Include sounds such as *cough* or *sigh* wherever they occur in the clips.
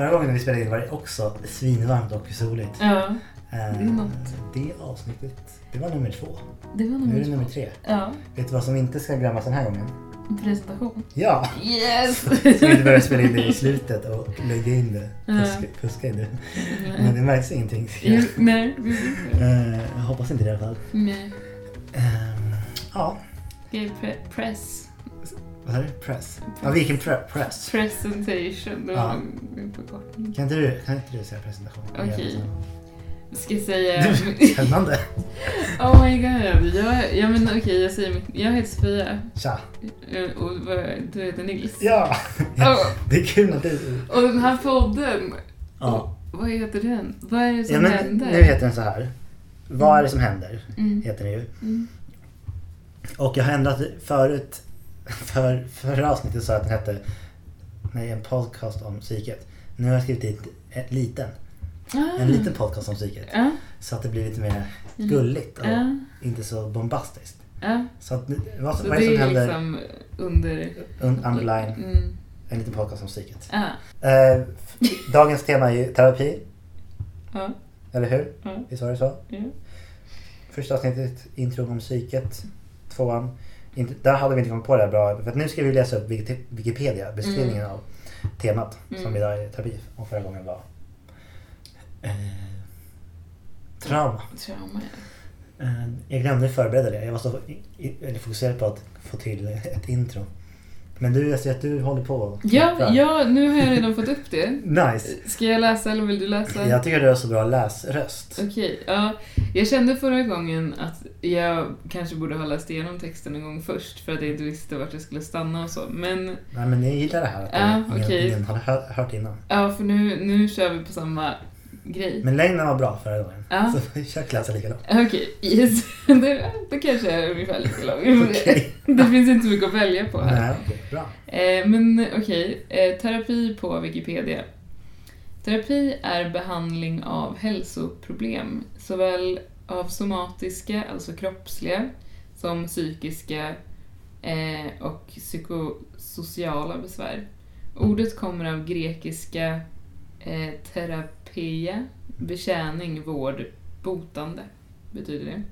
Förra gången vi spelade in var det också svinvarmt och soligt. Ja, är något. Det avsnittet, det var nummer två. det var Nu är nummer det nummer tre. Ja, Vet du vad som inte ska glömmas den här gången? presentation. Ja! Yes! *laughs* Så vi inte börjar spela in det i slutet och lägga in det. Puska, puska det. Men det märks ingenting. Jo, nej, det Eh, jag hoppas inte det i alla fall. Nej. Ehm, ja, pre- press. Vad är det? Press? Ja, vilken pre- press? Presentation. Det var förkortning. Kan inte du, kan inte du säga presentation? Okej. Ska jag säga... Spännande. *laughs* oh my god. Jag, ja men okej, jag säger mitt... Jag heter Sofia. Tja. eh, Och du heter Nils. Ja! *laughs* Oh, *laughs* Det är kul att du... och den här podden. Ja. Vad heter den? Vad är det som ja men, händer? nu heter den så här. Vad är det som händer? Mm. Heter den ju. Mm. Och jag har ändrat förut. För förra avsnittet sa jag att den hette nej, en podcast om psyket. Nu har jag skrivit dit en liten. Ah. En liten podcast om psyket. Ja. Så att det blir lite mer Mm. gulligt och Ja. inte så bombastiskt. Så att, vad, Så vad är det det som är händer? liksom under... Un- Underline, Mm. en liten podcast om psyket. Eh, dagens tema är ju terapi, eller hur? Visst var det så? Första avsnittet, intro om psyket. Tvåan, där hade vi inte kommit på det här bra. För att nu ska vi läsa upp Wiki- Wikipedia, beskrivningen av temat som Mm. idag är terapi. Och förra gången var eh, trauma. Trauma, ja. Eh, jag glömde förbereda det. Jag var så i- i- eller fokuserad på att få till ett intro. Men du, jag ser att du håller på Ja, knappar. ja, nu har jag redan fått upp det. *laughs* Nice. Ska jag läsa eller vill du läsa? Jag tycker du har så bra läsröst. Okej, ja. Jag kände förra gången att jag kanske borde ha läst igenom texten en gång först för att jag inte visste vart jag skulle stanna och så. Men Nej, men jag gillar det här att Ja, ingen, okej. ingen hade hört innan. ja, för nu, nu kör vi på samma grej. Men längden var bra förra gången. Ja. Så *laughs* försök läsa likadant. Okej, yes. *laughs* Det, det kanske är ungefär lika lång. Det finns inte så mycket att välja på här. Nej, okej, bra. Eh, men okej, eh, terapi på Wikipedia. Terapi är behandling av hälsoproblem, såväl av somatiska, alltså kroppsliga, som psykiska eh, och psykosociala besvär. Ordet kommer av grekiska eh, terapia, betjäning, vård, botande, betyder det.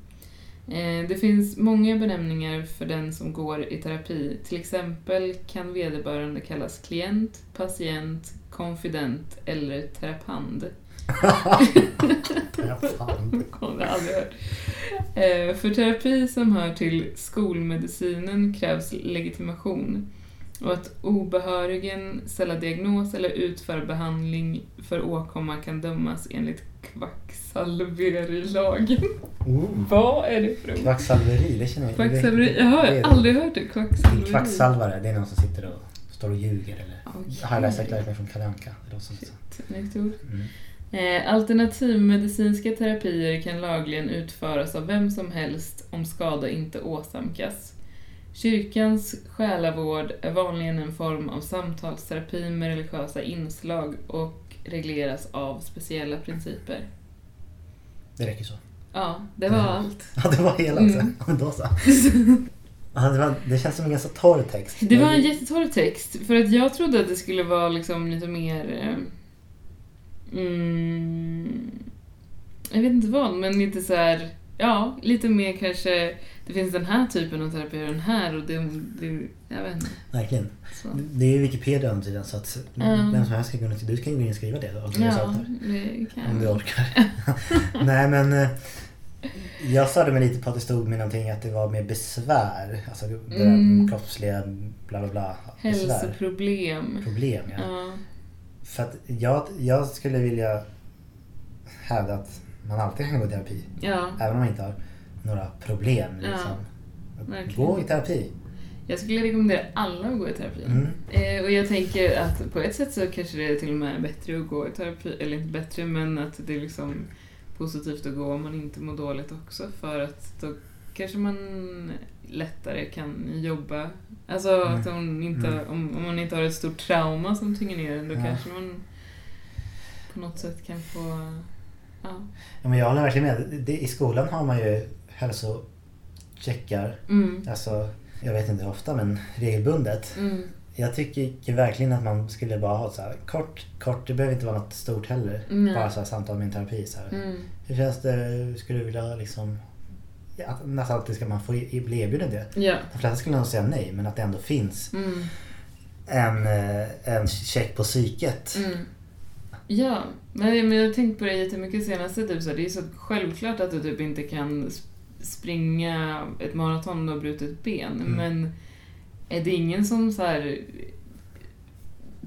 Eh, Det finns många benämningar för den som går i terapi. Till exempel kan vederbörande kallas klient, patient, konfident eller terapand. Terapant. *laughs* Kommer jag aldrig hört. Eh, För terapi som hör till skolmedicinen krävs legitimation och att obehörigen ställa diagnos eller utföra behandling för åkomma kan dömas enligt kvacksalverilagen. Oh. Vad är det för ord? Kvacksalveri, det känner jag Kvacksalveri? det- Jag har det aldrig hört det. Kvacksalveri. kvacksalvare, det är någon som sitter och står och ljuger eller Okej. har läst direkt från Kalle Anka. Det. Snyggt ord. Mm. Eh, alternativmedicinska terapier kan lagligen utföras av vem som helst om skada inte åsamkas. Kyrkans själavård är vanligen en form av samtalsterapi med religiösa inslag och regleras av speciella principer. Det räcker så. Ja, det var Mm. allt. Ja, det var hela. Mm. Ja, men då så. *laughs* Det känns som en ganska torr text. Det var en jättetorr text, för att jag trodde att det skulle vara liksom lite mer... eh, Mm, jag vet inte vad, men lite så här... Ja, lite mer kanske... Det finns den här typen av terapi och den här och det... det jag vet inte. Verkligen. Så. Det är Wikipedia under tiden så att Mm. vem som helst ska kunna... Du kan gå in och skriva det då. Ja, det kan Om du orkar. *laughs* Nej men... eh, Jag störde mig lite på att det stod med någonting att det var med besvär. Alltså Mm. kroppsliga bla bla bla. Besvär. Hälsoproblem. Problem ja. Ja. För att jag, jag skulle vilja hävda att man alltid kan gå i terapi. ja, Även om man inte har några problem. Ja, Liksom. verkligen. Gå i terapi. jag skulle rekommendera alla att gå i terapi. Mm. Eh, och jag tänker att på ett sätt så kanske det är till och med bättre att gå i terapi, eller inte bättre men att det är liksom positivt att gå om man inte mår dåligt också för att då kanske man lättare kan jobba. Alltså Mm. att hon inte, Mm. om, om man inte har ett stort trauma som tynger ner en då Ja. kanske man på något sätt kan få, ja. Ja, men jag håller verkligen med. Det, I skolan har man ju hälsocheckar. Mm. Alltså, jag vet inte hur ofta men regelbundet. Mm. Jag tycker verkligen att man skulle bara ha så här kort, kort. Det behöver inte vara något stort heller. Nej. Bara så här samtal med en terapi. Så här. Mm. Hur känns det? Skulle du vilja liksom... Ja, nästan alltid ska man få bli erbjuden det. Ja. De flesta skulle nog säga nej, men att det ändå finns Mm. en, eh, en check på psyket. Mm. Ja, men, men jag har tänkt på det jättemycket senaste. Typ, så det är så självklart att du typ inte kan sp- springa ett maraton om du har brutit ben. Mm. Men är det ingen som så här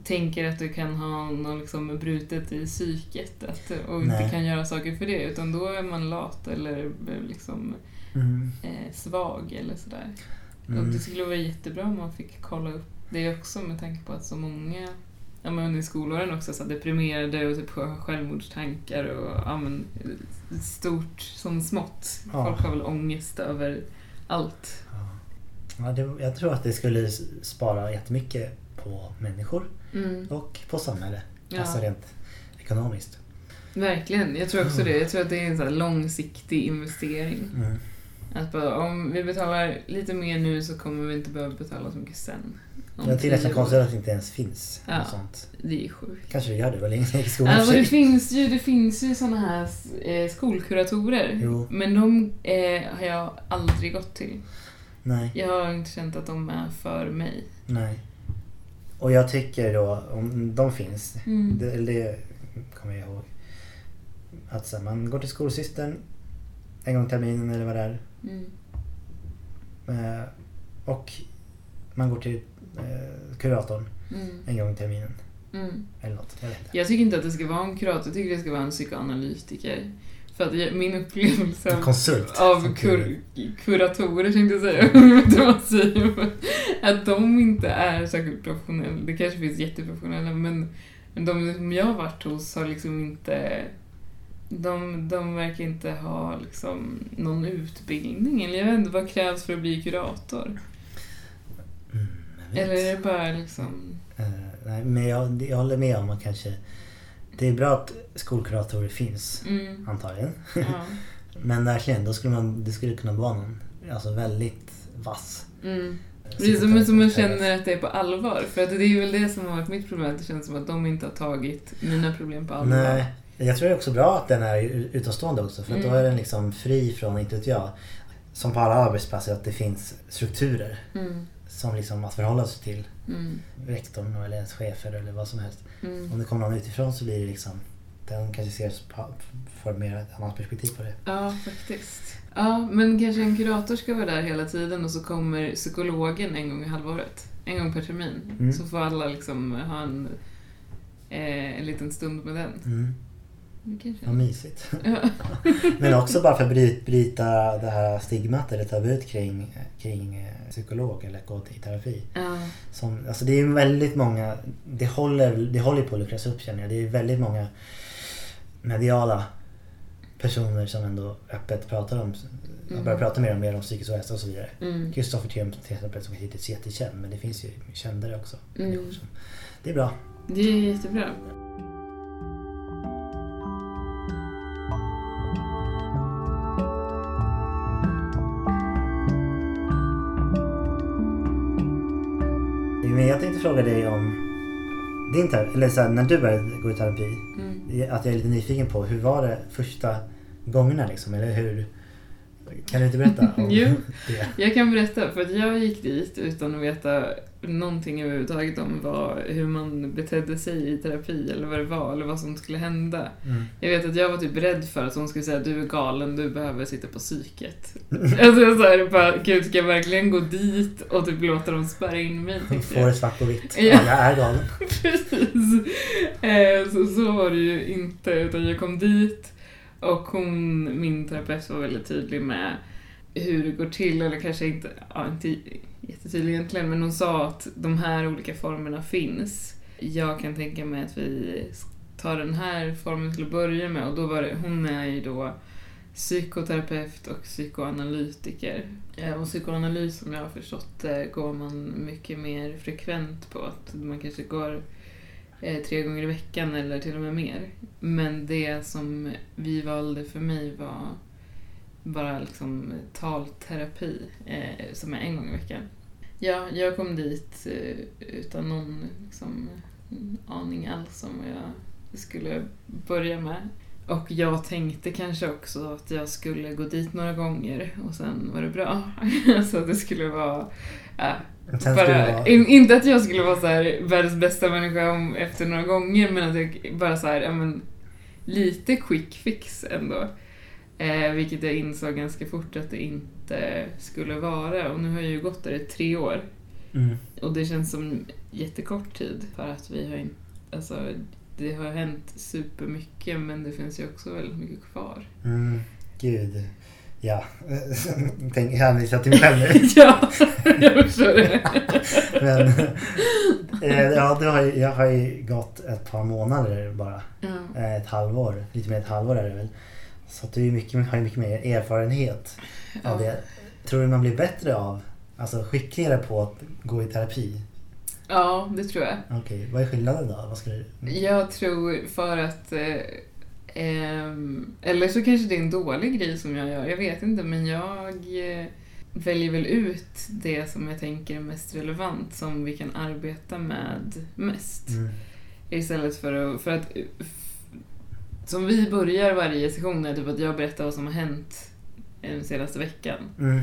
tänker att du kan ha något liksom brutet i psyket att, och inte Nej. kan göra saker för det utan då är man lat eller eh, liksom Mm. eh, svag eller sådär. Och Mm. det skulle vara jättebra om man fick kolla upp det också med tanke på att så många ja, men under skolåren också så deprimerade och typ självmordstankar och ja, men, stort som smått. Ja. Folk har väl ångest över allt. Ja. Ja, det, jag tror att det skulle spara jättemycket på människor Mm. och på samhället. Ja. Alltså rent ekonomiskt. Verkligen, jag tror också det. Jag tror att det är en så långsiktig investering. Mm. Att bara, om vi betalar lite mer nu så kommer vi inte behöva betala så mycket sen. Jag tycker år. konstigt att det inte ens finns Ja. sånt. Det är sjukt. Kanske det gör det, var länge sedan jag gick i skolan. Alltså det finns ju, det finns ju såna här eh, skolkuratorer. Jo. Men de eh, har jag aldrig gått till. Nej, Jag har inte känt att de är för mig. nej. Och jag tycker då, om de finns, Mm. det, eller det kommer jag ihåg. Att så man går till skolsystern en gång i terminen eller vad det är. Mm. Eh, och man går till kuratorn Mm. en gång i terminen. Mm. Eller något, jag vet inte. Jag tycker inte att det ska vara en kurator, jag tycker det ska vara en psykoanalytiker. För att jag, min upplevelse En konsult. av kur, kuratorer tänkte jag säga, *laughs* säger. Att de inte är särskilt professionella. Det kanske finns jätteprofessionella men, men de som jag har varit hos har liksom inte de, de verkar inte ha liksom någon utbildning. Eller jag vet inte, vad krävs för att bli kurator? Mm, vet. Eller är det bara liksom... Eh, nej, men jag, jag håller med om att kanske det är bra att skolkuratorer finns, Mm, antagligen. ja. *laughs* Men verkligen, då skulle man, det skulle kunna vara någon alltså väldigt vass. Mm. Precis, som, som man känner att det är på allvar. För att det är väl det som har varit mitt problem, att det känns som att de inte har tagit mina problem på allvar. Nej, jag tror det är också bra att den är utomstående också för att då Mm. är den liksom fri från, inte vet jag, som på alla arbetsplatser att det finns strukturer Mm, som liksom att förhålla sig till mm, rektorn eller ens chefer eller vad som helst. mm. Om det kommer någon utifrån så blir det liksom den kanske ser för mer ett annat perspektiv på det. Ja, faktiskt. Ja, men kanske en kurator ska vara där hela tiden och så kommer psykologen en gång i halvåret. En gång per termin. Mm. Så får alla liksom ha en, eh, en liten stund med den. Kanske... Vad mysigt. Ja. *laughs* Men också bara för att bryta, det här stigmat eller tabut kring, kring eh, psykolog eller gå i terapi. Ja. Som, alltså det är väldigt många, det håller, det håller på att luckras upp känner jag. Det är väldigt många mediala personer som ändå öppet pratar om, Mm. börjar prata mer och mer om psykisk ohälsa och så vidare. Mm. Kristoffer Thiam till exempel som är jättekänd men det finns ju kändare också. Mm. Det är bra. Det är jättebra. Men jag tänkte fråga dig om din terapi, eller så här, när du började gå i terapi. Mm. Att jag är lite nyfiken på hur var det första gångerna liksom? Eller hur? Kan du inte berätta om *laughs* Jo. det? Jag kan berätta, för att jag gick dit utan att veta någonting överhuvudtaget om vad, hur man betedde sig i terapi eller vad det var eller vad som skulle hända. Mm. Jag vet att jag var typ rädd för att hon skulle säga du är galen, du behöver sitta på psyket. *laughs* Alltså jag så här, bara, gud ska jag verkligen gå dit och typ låta dem spärra in mig? tänkte Får det svart på vitt. Ja, jag är galen. *laughs* Precis. Eh, så, så var det ju inte, utan jag kom dit och hon, min terapeut var väldigt tydlig med hur det går till, eller kanske inte, ja, inte jättetydlig egentligen, men hon sa att de här olika formerna finns. Jag kan tänka mig att vi tar den här formen till att börja med och då var det, hon är ju då psykoterapeut och psykoanalytiker. Eh, och psykoanalys som jag har förstått det går man mycket mer frekvent på. Att man kanske går eh, tre gånger i veckan eller till och med mer. Men det som vi valde för mig var bara liksom talterapi eh, som är en gång i veckan. Ja, jag kom dit eh, utan någon liksom, aning alls om vad jag skulle börja med. Och jag tänkte kanske också att jag skulle gå dit några gånger och sen var det bra. *laughs* så att det skulle vara... Ska bara, vara- in, inte att jag skulle vara så här världens bästa människa om, efter några gånger men att jag bara så här, ja, men, lite quick fix ändå. Eh, vilket jag insåg ganska fort att det inte skulle vara. Och nu har jag ju gått där i tre år. Mm. Och det känns som jättekort tid för att vi har inte... Alltså, det har hänt supermycket men det finns ju också väldigt mycket kvar. Mm. Gud. Ja. *laughs* Tänk, hänvisa till mig själv nu. *laughs* ja, *laughs* jag förstår det. Men, eh, ja, det har jag har ju gått ett par månader bara. Eh, Ett halvår. Lite mer ett halvår är det väl. Så att du är mycket, har ju mycket mer erfarenhet av det. Tror du man blir bättre av, alltså skickligare på att gå i terapi? ja, det tror jag. Okej, vad är skillnaden då? Vad ska du... Jag tror för att... Eh, eller så kanske det är en dålig grej som jag gör, jag vet inte. Men jag eh, väljer väl ut det som jag tänker är mest relevant, som vi kan arbeta med mest. Mm. Istället för att... För att som vi börjar varje session är typ att jag berättar vad som har hänt den senaste veckan. Mm.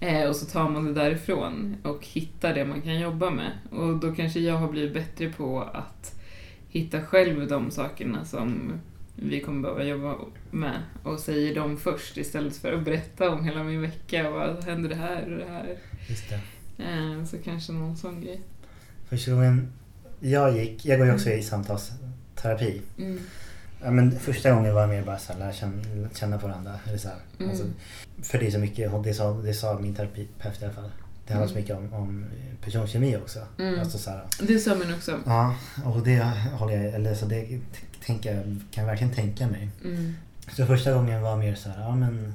Eh, och så tar man det därifrån och hittar det man kan jobba med. Och då kanske jag har blivit bättre på att hitta själv de sakerna som vi kommer behöva jobba med och säger dem först istället för att berätta om hela min vecka och vad händer det här och det här. Just det. Eh, så kanske någon sån grej. Första gången jag gick, jag går ju också i samtalsterapi. Mm. Ja, men första gången var det mer bara så här, lära känna, känna varandra. Eller så. Mm. Alltså, för det är så mycket, det sa, det sa min terapeut i alla fall. Det handlar så Mm. mycket om, om personkemi också. Mm. Alltså, så här, Det sa min också. ja, och det håller jag, eller så det tänker jag, kan jag verkligen tänka mig. Mm. Så första gången var mer så här, ja men,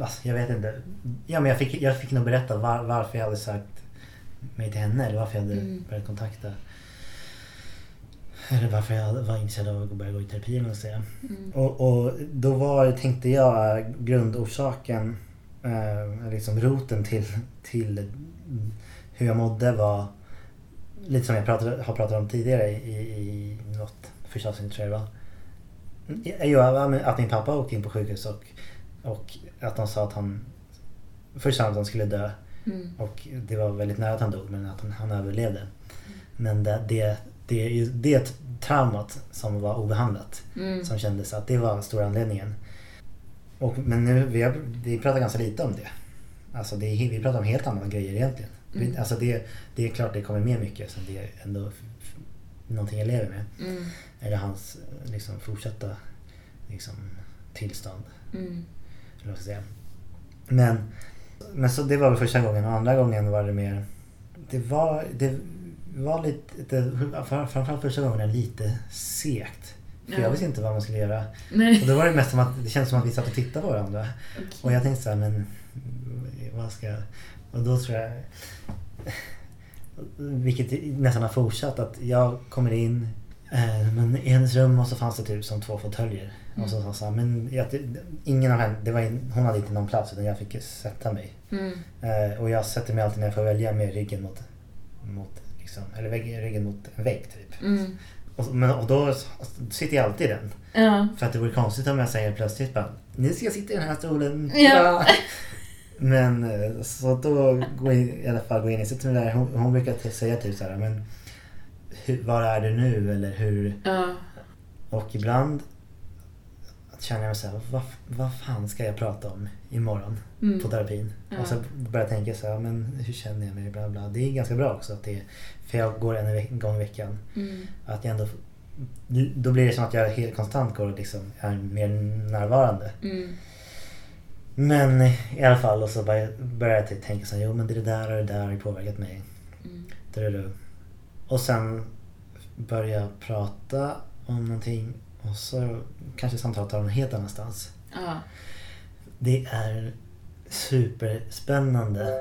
alltså, jag vet inte. Ja men jag fick, jag fick nog berätta var, varför jag hade sagt mig till henne eller varför jag hade Mm. börjat kontakta. Eller varför jag var intresserad av att börja gå i terapi eller säga. Mm. Och, och då var, tänkte jag, grundorsaken, eh, liksom roten till, till mm, hur jag mådde var lite som jag pratade, har pratat om tidigare i, i något första avsnitt tror jag det var. Mm, Jo, att min pappa åkte in på sjukhus och, och att de sa att han Först sa att han skulle dö Mm. och det var väldigt nära att han dog men att han, han överlevde. Men det, det, det, det traumat som var obehandlat Mm. som kändes att det var stora anledningen. Och, men nu, vi, har, vi pratar ganska lite om det. Alltså det, vi pratar om helt andra grejer egentligen. Mm. Alltså det, det är klart det kommer med mycket som det är ändå någonting jag lever med. Mm. Eller hans liksom, fortsatta liksom, tillstånd. Mm. Eller vad säga. Men, men så det var väl första gången och andra gången var det mer... Det var, det var lite... Det, framförallt första gången lite segt. För Ja. jag visste inte vad man skulle göra. Nej. Och då var det mest som att det kändes som att vi satt och tittade på varandra. Och jag tänkte så här, men vad ska jag... Och då tror jag... Vilket nästan har fortsatt att jag kommer in eh, men i hennes rum och så fanns det typ som två fåtöljer. Och så sa hon så här, men jag, ingen av henne, det var in, hon hade inte någon plats utan jag fick sätta mig. Mm. Eh, och jag sätter mig alltid när jag får välja med ryggen mot, mot liksom, eller ryggen mot en vägg typ. Mm. Och, men, och då sitter jag alltid i den. Ja. För att det vore konstigt om jag säger plötsligt bara Nu ska sitta i den här stolen. Ja. *laughs* Men eh, så då går jag i alla fall går in och sitter mig där. Hon, hon brukar säga typ så här, men hur, var är du nu? Eller hur? Ja. Och ibland känner jag mig så här, vad, vad fan ska jag prata om imorgon Mm. på terapin? Ja. Och så börjar jag tänka så här, men hur känner jag mig? Bla bla. Det är ganska bra också att det för jag går en gång i veckan. Mm. Att jag ändå, då blir det som att jag helt konstant går och liksom är mer närvarande. Mm. Men i alla fall och så började jag tänka så här, jo men det där och det där har påverkat mig. Mm. Och sen började jag prata om någonting och så kanske samtalet tar någon helt annanstans. Ja. Det är superspännande.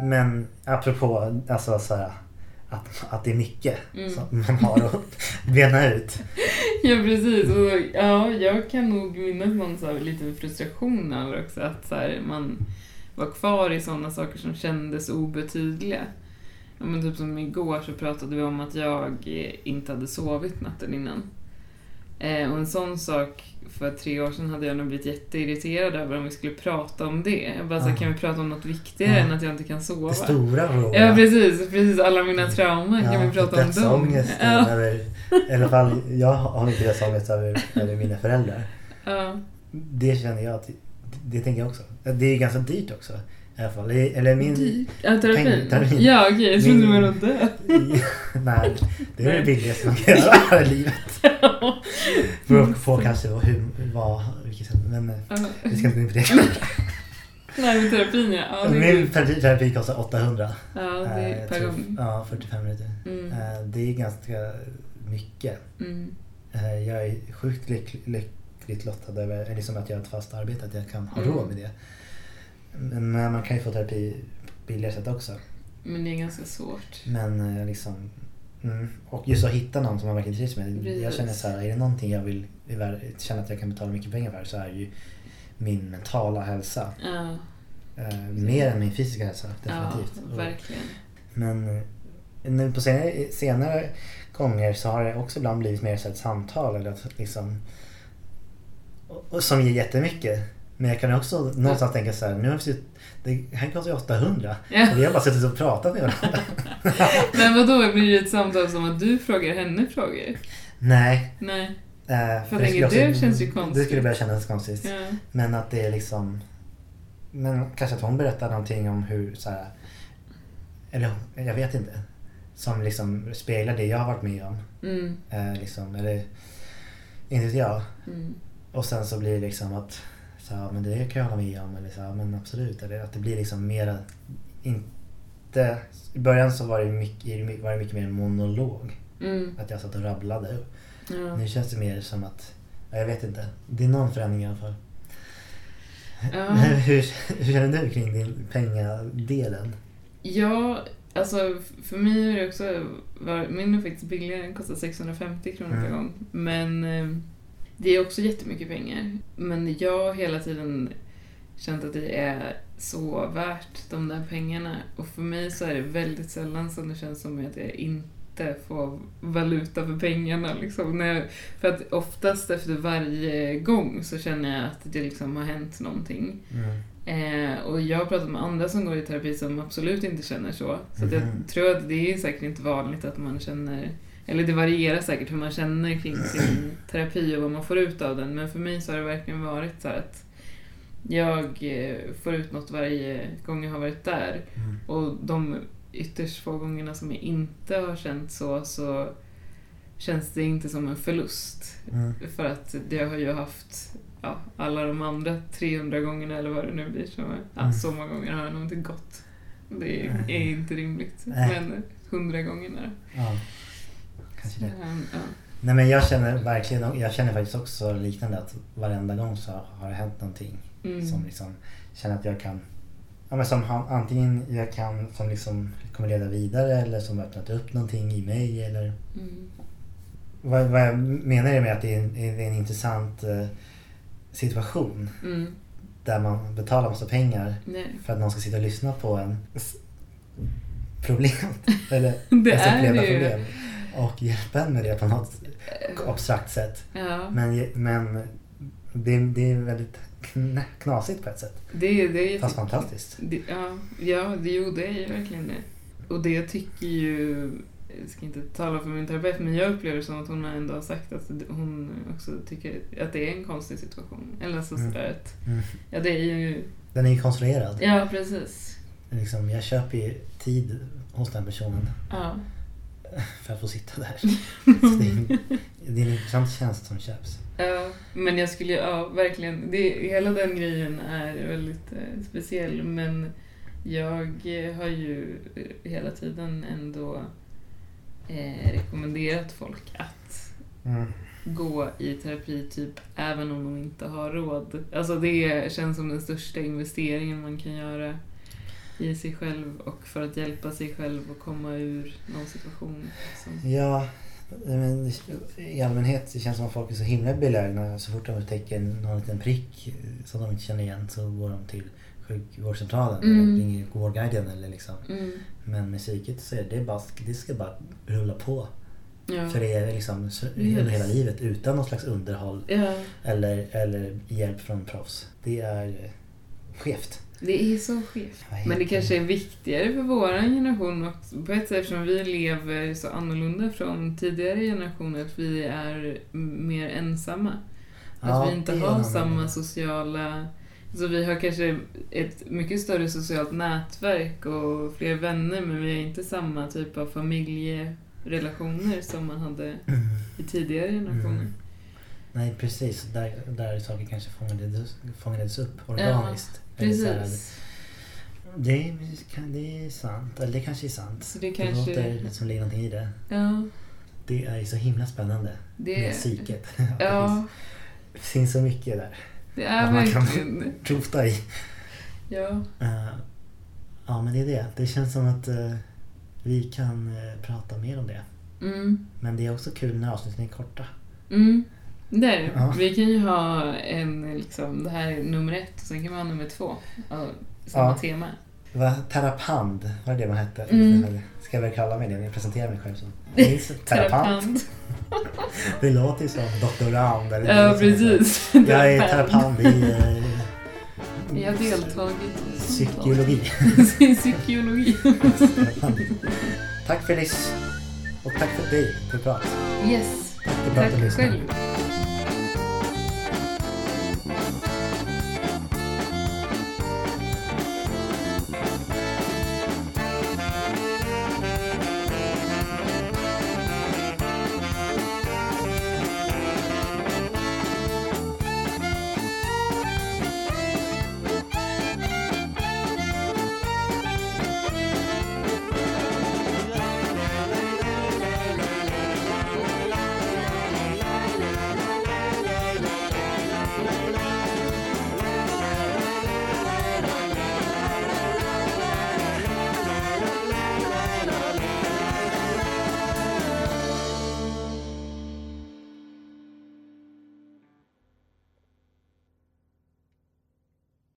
Men apropå alltså så här, att, att det är mycket Mm. som man har att bena ut. *laughs* *laughs* Ja precis. Och, ja, jag kan nog minnas någon så här liten frustration över också att så här, man var kvar i sådana saker som kändes obetydliga. Ja, men typ som igår så pratade vi om att jag eh, inte hade sovit natten innan. Eh, och en sån sak för tre år sedan hade jag nog blivit jätteirriterad över om vi skulle prata om det. Jag bara så här, Ja. kan vi prata om något viktigare Ja. än att jag inte kan sova? Det stora frågan. Ja precis, precis. Alla mina trauman, kan vi prata om dem? Ja. över, i alla fall jag har inte dödsångest över, över mina föräldrar. Ja. Det känner jag att, det tänker jag också. Det är ganska dyrt också. I alla fall. Eller min... Dyrt. Ja, terapin? Terapin. Ja, okej. Jag trodde du Min- menade att dö. *laughs* Nej, det är det billigaste man kan göra i livet. *laughs* Beror på kanske hur, vad, vilket sätt. Men eh, vi ska inte gå in på det. *laughs* Nej, men terapin ja. ja Min terapi terapi kostar 800. Ja, det Eh, är jag per gång. Ja, 45 minuter. Mm. Eh, Det är ganska mycket. Mm. Eh, Jag är sjukt lyck- lyckligt lottad över liksom att jag har ett fast arbete, att jag kan ha Mm. råd med det. Men eh, man kan ju få terapi på billigare sätt också. Men det är ganska svårt. Men eh, liksom... Mm. Och just att hitta någon som man verkligen trivs med. Jag Precis. känner så här, är det någonting jag vill känna att jag kan betala mycket pengar för så är ju min mentala hälsa. Ja, Eh, mer än min fysiska hälsa, definitivt. ja Och- verkligen. Men eh, nu på senare, senare gånger så har det också ibland blivit mer så ett samtal eller att liksom och, och som ger jättemycket. Men jag kan också någonstans tänka så här, nu har vi det här kostar ju 800 Ja. och vi har bara suttit och pratat med varandra. *laughs* Men vad då blir det ett samtal som att du frågar henne frågor? Nej. Nej. eh, För jag det känns ju konstigt. Det skulle börja kännas konstigt. Ja. Men att det är liksom... Men kanske att hon berättar någonting om hur så här, Eller jag vet inte. Som liksom speglar det jag har varit med om. Mm. Eh, liksom, eller inte vet jag. Mm. Och sen så blir det liksom att så, här, men det kan jag hålla med om. Eller så, här, men absolut. Eller att det blir liksom mera... Inte, I början så var det mycket, var det mycket mer monolog. Mm. Att jag satt och rabblade. Ja. Nu känns det mer som att... ja, Jag vet inte. Det är någon förändring i alla fall. Ja. *laughs* hur, hur känner du kring din pengadelen? Ja, alltså för mig har det också varit, min är faktiskt billigare, den kostar 650 kronor per Mm. gång. Men eh, det är också jättemycket pengar. Men jag har hela tiden känt att det är så värt de där pengarna. Och för mig så är det väldigt sällan som det känns som att jag inte får valuta för pengarna. Liksom. Jag, för att oftast efter varje gång så känner jag att det liksom har hänt någonting. Eh, och jag har pratat med andra som går i terapi som absolut inte känner så. Så att jag tror att det är säkert inte vanligt att man känner, eller det varierar säkert hur man känner kring sin *clears throat* terapi och vad man får ut av den. Men för mig så har det verkligen varit så att jag eh, får ut något varje gång jag har varit där. Mm. Och de ytterst få gångerna som jag inte har känt så, så känns det inte som en förlust. Mm. För att det har ju haft ja, alla de andra 300 gångerna eller vad det nu blir. Så, ja, Mm. så många gånger har jag nog inte gått. Det är, är inte rimligt. Men 100 gångerna. Ja, kanske det. Um, ja. Nej men jag känner verkligen, jag känner faktiskt också liknande att varenda gång så har det hänt någonting Mm. som liksom känner att jag kan Ja men som han, antingen jag kan som liksom kommer leda vidare eller som öppnat upp någonting i mig eller Mm. vad, vad jag menar är med att det är en, är en intressant eh, situation Mm. där man betalar massa pengar Nej. för att någon ska sitta och lyssna på en problem *laughs* eller Det är det ju. problem och hjälpa en med det på något abstrakt sätt. Ja, Men, men det, det är väldigt kn- knasigt på ett sätt. det, det är Fast fantastiskt. Det, ja, ja det, jo, det är ju verkligen det. Och det tycker ju, jag ska inte tala för min terapeut, men jag upplever som att hon ändå har sagt att hon också tycker att det är en konstig situation. Eller så Mm. att, Mm. ja det är ju, Den är ju konstruerad. ja precis. Liksom, jag köper ju tid hos den personen Ja. För att få sitta där. *laughs* Det, är, en- det är en intressant tjänst som köps. Ja, men jag skulle, ja verkligen, det, hela den grejen är väldigt eh, speciell men jag eh, har ju eh, hela tiden ändå eh, rekommenderat folk att Mm. gå i terapi typ även om de inte har råd. Alltså det känns som den största investeringen man kan göra. I sig själv och för att hjälpa sig själv och komma ur någon situation. Liksom. Ja, men i allmänhet det känns som att folk är så himla belägna. Så fort de upptäcker någon liten prick som de inte känner igen så går de till sjukvårdscentralen Mm. eller ringer Vårdguiden. Eller liksom. Mm. Men med psyket så är det bara, det ska bara rulla på. Ja. För det är liksom Yes. hela livet utan någon slags underhåll ja, eller, eller hjälp från proffs. Det är eh, skevt. Det är så skevt. Men det kanske är viktigare för vår generation också, på ett sätt eftersom vi lever så annorlunda från tidigare generationer, att vi är mer ensamma. Att Ja, vi inte det har samma anledning. sociala... Så vi har kanske ett mycket större socialt nätverk och fler vänner men vi har inte samma typ av familjerelationer som man hade i tidigare generationer. Mm. Nej precis, där, där saker kanske fångades, fångades upp organiskt. Här, Precis. Det kan- det är sant, eller det kanske är sant. Så det Det kanske... låter som ligger någonting i det. Ja, Det är så himla spännande det... med psyket. *laughs* Ja, Det finns så mycket där. det är Att man kan-. Rota i. Ja. Eh, ja men det är det. Det känns som att eh, vi kan eh, prata mer om det. Mm. Men det är också kul när avsnitten är korta. Mm. Det är det. Ja. Vi kan ju ha en, liksom, det här är nummer ett och sen kan vi ha nummer två. av samma Ja. tema. Det var terapand, var det det man hette? Mm. Ska jag väl kalla mig det när jag presenterar mig själv som? *laughs* Nils Terapant. *laughs* Det låter ju som doktorand. Eller Ja, precis. Jag är terapand i eh, Jag har deltagit i psykologi. *laughs* Psykologi. Terapand. Tack Felice. Och tack för dig för prat. Yes. Tack Tack själv.